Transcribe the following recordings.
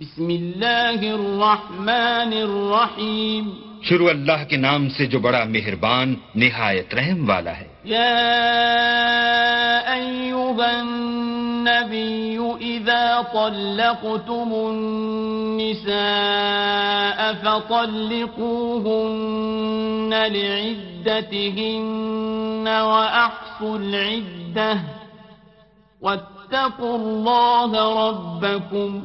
بسم اللہ الرحمن الرحیم شروع اللہ کے نام سے جو بڑا مہربان نہایت رحم والا ہے۔ یا ایوہا النبی إذا طلقتم النساء فطلقوهن لعدتهن وأحصوا العدة واتقوا الله ربكم.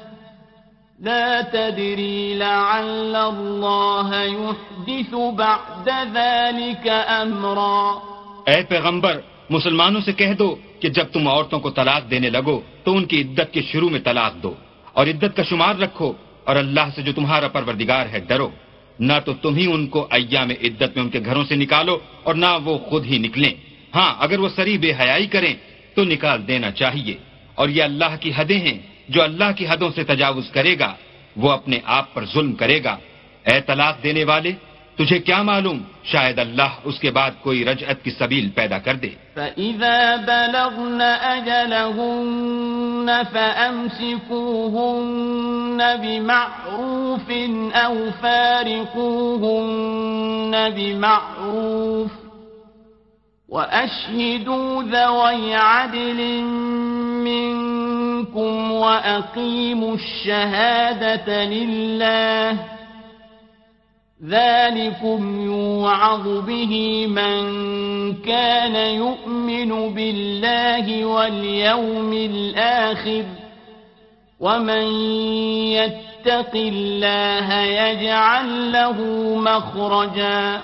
لا تدري لعل الله يحدث بعد ذلك امرا اے پیغمبر، مسلمانوں سے کہہ دو کہ جب تم عورتوں کو طلاق دینے لگو، تو ان کی عدت کے شروع میں طلاق دو، اور عدت کا شمار رکھو، اور اللہ سے جو تمہارا پروردگار ہے، ڈرو۔ نہ تو تم ہی ان کو ایام عدت میں ان کے گھروں سے نکالو، اور نہ وہ خود ہی نکلیں۔ ہاں اگر وہ سری بے حیائی کریں، تو نکال دینا چاہیے، اور یہ اللہ کی حدیں ہیں۔ جو اللہ کی حدوں سے تجاوز کرے گا، وہ اپنے آپ پر ظلم کرے گا۔ اے طلاق دینے والے، تجھے کیا معلوم؟ شاید اللہ اس کے بعد کوئی رجعت کی سبیل پیدا کر دے۔ فَإِذَا بَلَغْنَ أَجَلَهُنَّ فَأَمْسِكُوهُنَّ بِمَعْرُوفٍ أَوْ فَارِقُوهُنَّ بِمَعْرُوفٍ وَأَشْهِدُوا ذَوَيْ عَدْلٍ وَأَقِيمُوا الشَّهَادَةَ لِلَّهِ. ذلكم يوعظ به من كان يؤمن بالله واليوم الآخر. ومن يتق الله يجعل له مخرجا.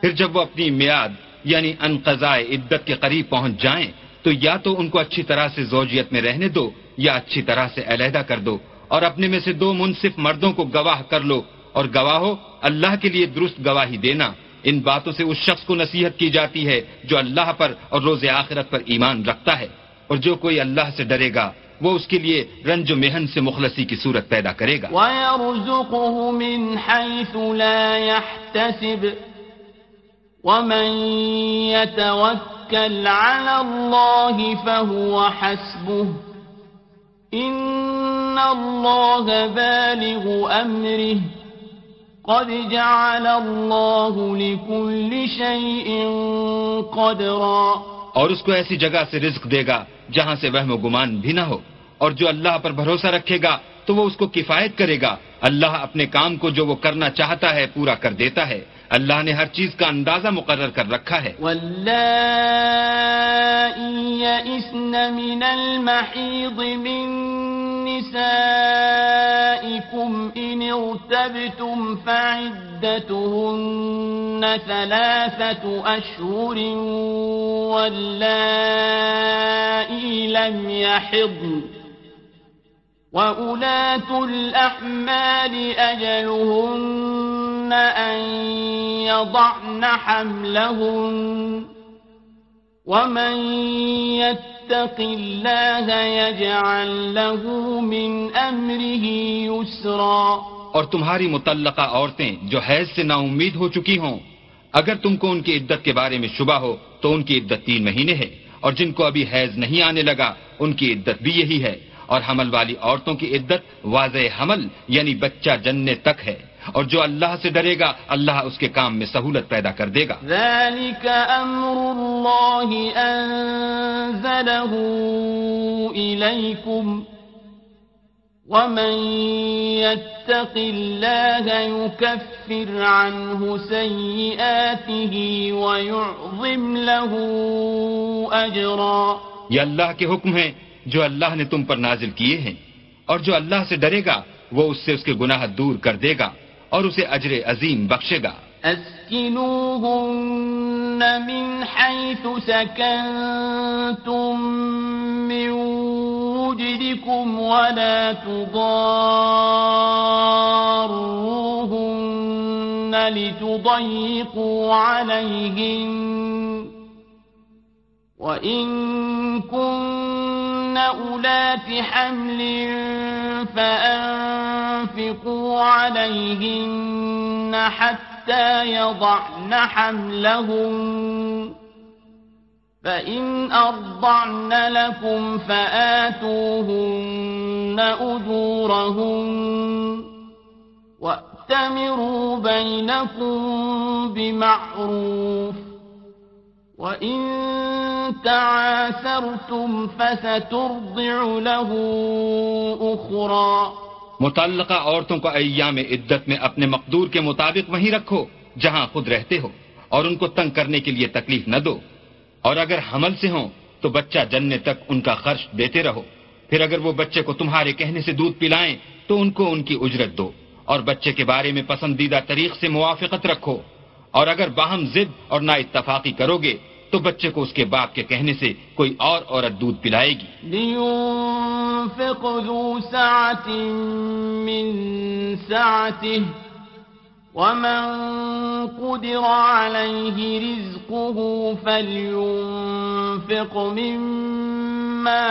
پھر جب وہ اپنی میاد یعنی انقضاء عدت کے قریب پہنچ جائیں تو یا تو ان کو اچھی طرح سے زوجیت میں رہنے دو یا اچھی طرح سے علیحدہ کر دو اور اپنے میں سے دو منصف مردوں کو گواہ کر لو اور گواہو اللہ کے لیے درست گواہی دینا۔ ان باتوں سے اس شخص کو نصیحت کی جاتی ہے جو اللہ پر اور روز آخرت پر ایمان رکھتا ہے۔ اور جو کوئی اللہ سے ڈرے گا، وہ اس کے لیے رنج و محن سے مخلصی کی صورت پیدا کرے گا۔ وَيَرْزُقُهُ مِنْ حَيْثُ لَا يَحْتَسِبُ۔ وَمَنْ يَتَوَكَّلْ عَلَى اللَّهِ فَهُوَ حَسْبُهُ۔ ان اللَّهَ بالغ امره قد جعل الله لكل شيء قدرا اور اس کو ایسی جگہ سے رزق دے گا جہاں سے وہم و گمان بھی نہ ہو اور جو اللہ پر بھروسہ رکھے گا تو وہ اس کو کفایت کرے گا اللہ اپنے کام کو جو وہ کرنا چاہتا ہے پورا کر دیتا ہے۔ اللہ نے ہر چیز کا اندازہ مقرر کر رکھا ہے۔ يئسن من المحيض من نسائكم إن ارتبتم فعدتهن ثلاثة أشهر واللائي لم يحضن وأولاة الأحمال أجلهن أن يضعن حملهن ومن يتق الله يجعل له من أمره يسرا اور تمہاری متعلقہ عورتیں جو حیض سے نا امید ہو چکی ہوں، اگر تم کو ان کی عدت کے بارے میں شبہ ہو تو ان کی عدت تین مہینے ہے، اور جن کو ابھی حیض نہیں آنے لگا ان کی عدت بھی یہی ہے۔ اور حمل والی عورتوں کی عدت واضح حمل یعنی بچہ جننے تک ہے۔ اور جو اللہ سے ڈرے گا اللہ اس کے کام میں سہولت پیدا کر دے گا۔ ذلك امر الله انزله اليكم ومن يتق الله يكفر عنه سيئاته ويعظم له اجرا یہ اللہ کے حکم ہیں جو اللہ نے تم پر نازل کیے ہیں۔ اور جو اللہ سے ڈرے گا، وہ اس سے اس کے گناہ دور کر دے گا اور اسے اجر عظیم بخشے گا۔ اسکنوہن من حیث سکنتم من وجدکم ولا تضاروہن وإن كنتم أولات حمل فأنفقوا عليهن حتى يضعن حملهن. فإن أرضعن لكم فآتوهن أجورهن. وأتمروا بينكم بمعروف. متعلقہ عورتوں کو ایام عدت میں اپنے مقدور کے مطابق وہیں رکھو جہاں خود رہتے ہو اور ان کو تنگ کرنے کے لیے تکلیف نہ دو اور اگر حمل سے ہوں تو بچہ جننے تک ان کا خرچ دیتے رہو پھر اگر وہ بچے کو تمہارے کہنے سے دودھ پلائیں تو ان کو ان کی اجرت دو اور بچے کے بارے میں پسندیدہ طریق سے موافقت رکھو اور اگر باہم ضد اور نا اتفاقی کرو گے تو بچے کو اس کے باپ کے کہنے سے کوئی اور عورت دودھ پلائے گی۔ لينفق ذو سعة من سعته ومن قدر عليه رزقه فلينفق مما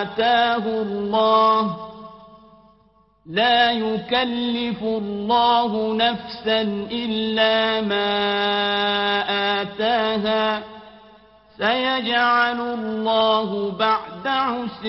آتاه الله لا يكلف الله نفسا إلا ما آتاها. سيجعل الله بعد عسر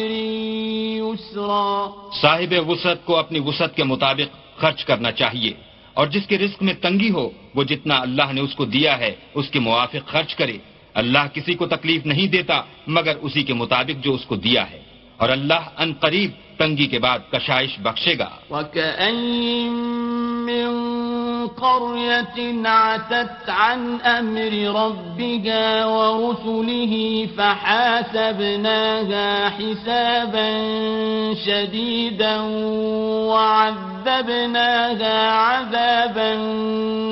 يسرا. صاحب وسعت کو اپنی وسعت کے مطابق خرچ کرنا چاہیے اور جس کے رزق میں تنگی ہو، وہ جتنا اللہ نے اس کو دیا ہے، اس کے موافق خرچ کرے۔ اللہ کسی کو تکلیف نہیں دیتا، مگر اسی کے مطابق جو اس کو دیا ہے۔ اور اللہ ان قریب تنگی کے بعد کشائش بخشے گا۔ وَكَأَيِّن مِّن قرية عتت عن أمر ربها ورسله فحاسبناها حسابا شديدا وعذبناها عذابا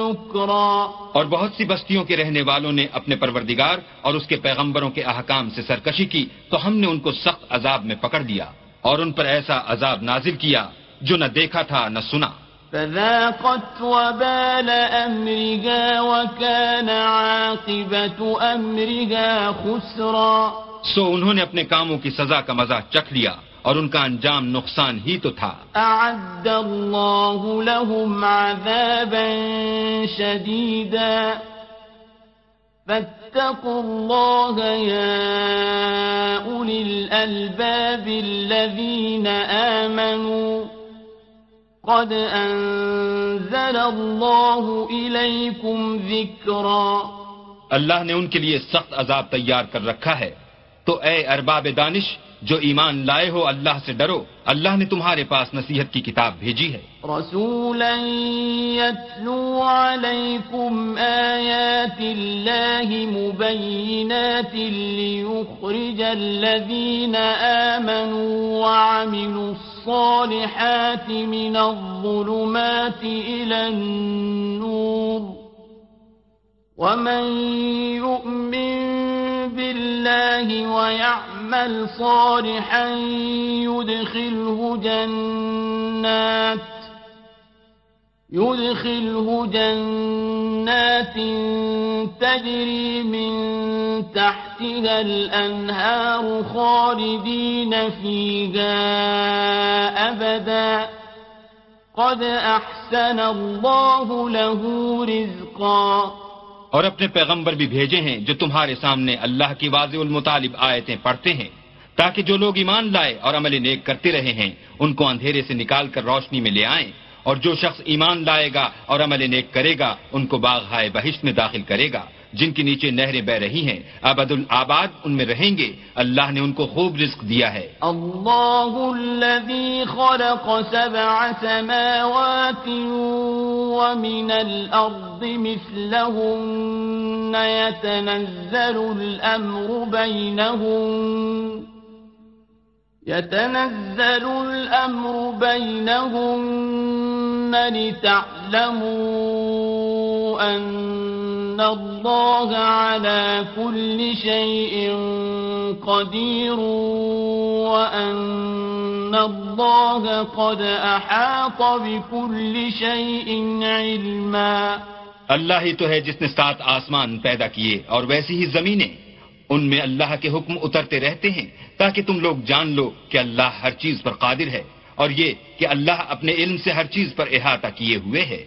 نكرا. اور بہت سی بستیوں کے رہنے والوں نے اپنے پروردگار اور اس کے پیغمبروں کے احکام سے سرکشی کی تو ہم نے ان کو سخت عذاب میں پکڑ دیا اور ان پر ایسا عذاب نازل کیا جو نہ دیکھا تھا نہ سنا۔ فذاقت وبال أمرها وكان عاقبة أمرها خسرا. سو انہوں نے اپنے کاموں کی سزا کا مزہ چکھ لیا اور ان کا انجام نقصان ہی تو تھا۔ أعد الله لهم عذابا شديدا. فاتقوا الله يا أولي الألباب الذين آمنوا. قد أنزل الله إليكم ذكرا اللہ نے ان کے لیے سخت عذاب تیار کر رکھا ہے۔ تو اے ارباب دانش جو ایمان لائے ہو اللہ سے ڈرو۔ اللہ نے تمہارے پاس نصیحت کی کتاب بھیجی ہے۔ رسولا يتلو عليكم آيات الله مبينات ليخرج الذين آمنوا وعملوا الصالحات من الظلمات إلى النور. ومن يؤمن بالله ويعمل صالحا يدخله جنات. يدخله جنات تجري من تحتها الأنهار خالدين فيها أبدا قد أحسن الله له رزقا اور اپنے پیغمبر بھی بھیجے ہیں جو تمہارے سامنے اللہ کی واضح المطالب آیتیں پڑھتے ہیں، تاکہ جو لوگ ایمان لائے اور عمل نیک کرتے رہے ہیں، ان کو اندھیرے سے نکال کر روشنی میں لے آئیں۔ اور جو شخص ایمان لائے گا اور عمل نیک کرے گا، ان کو باغ ہائے بہشت میں داخل کرے گا۔ جن کے نیچے نہریں بہ رہی ہیں، ابد الآباد ان میں رہیں گے۔ اللہ نے ان کو خوب رزق دیا ہے۔ الله الذي خلق سبع سماوات ومن الأرض مثلهن يتنزل الأمر بينهن يتنزل الأمر بينهن لتعلموا أن الله على كل شيء قدير وأن الله قد أحاط بكل شيء علما اللہ ہی تو ہے جس نے سات آسمان پیدا کیے اور ویسی ہی زمینیں ان میں اللہ کے حکم اترتے رہتے ہیں تاکہ تم لوگ جان لو کہ اللہ ہر چیز پر قادر ہے اور یہ کہ اللہ اپنے علم سے ہر چیز پر احاطہ کیے ہوئے ہے۔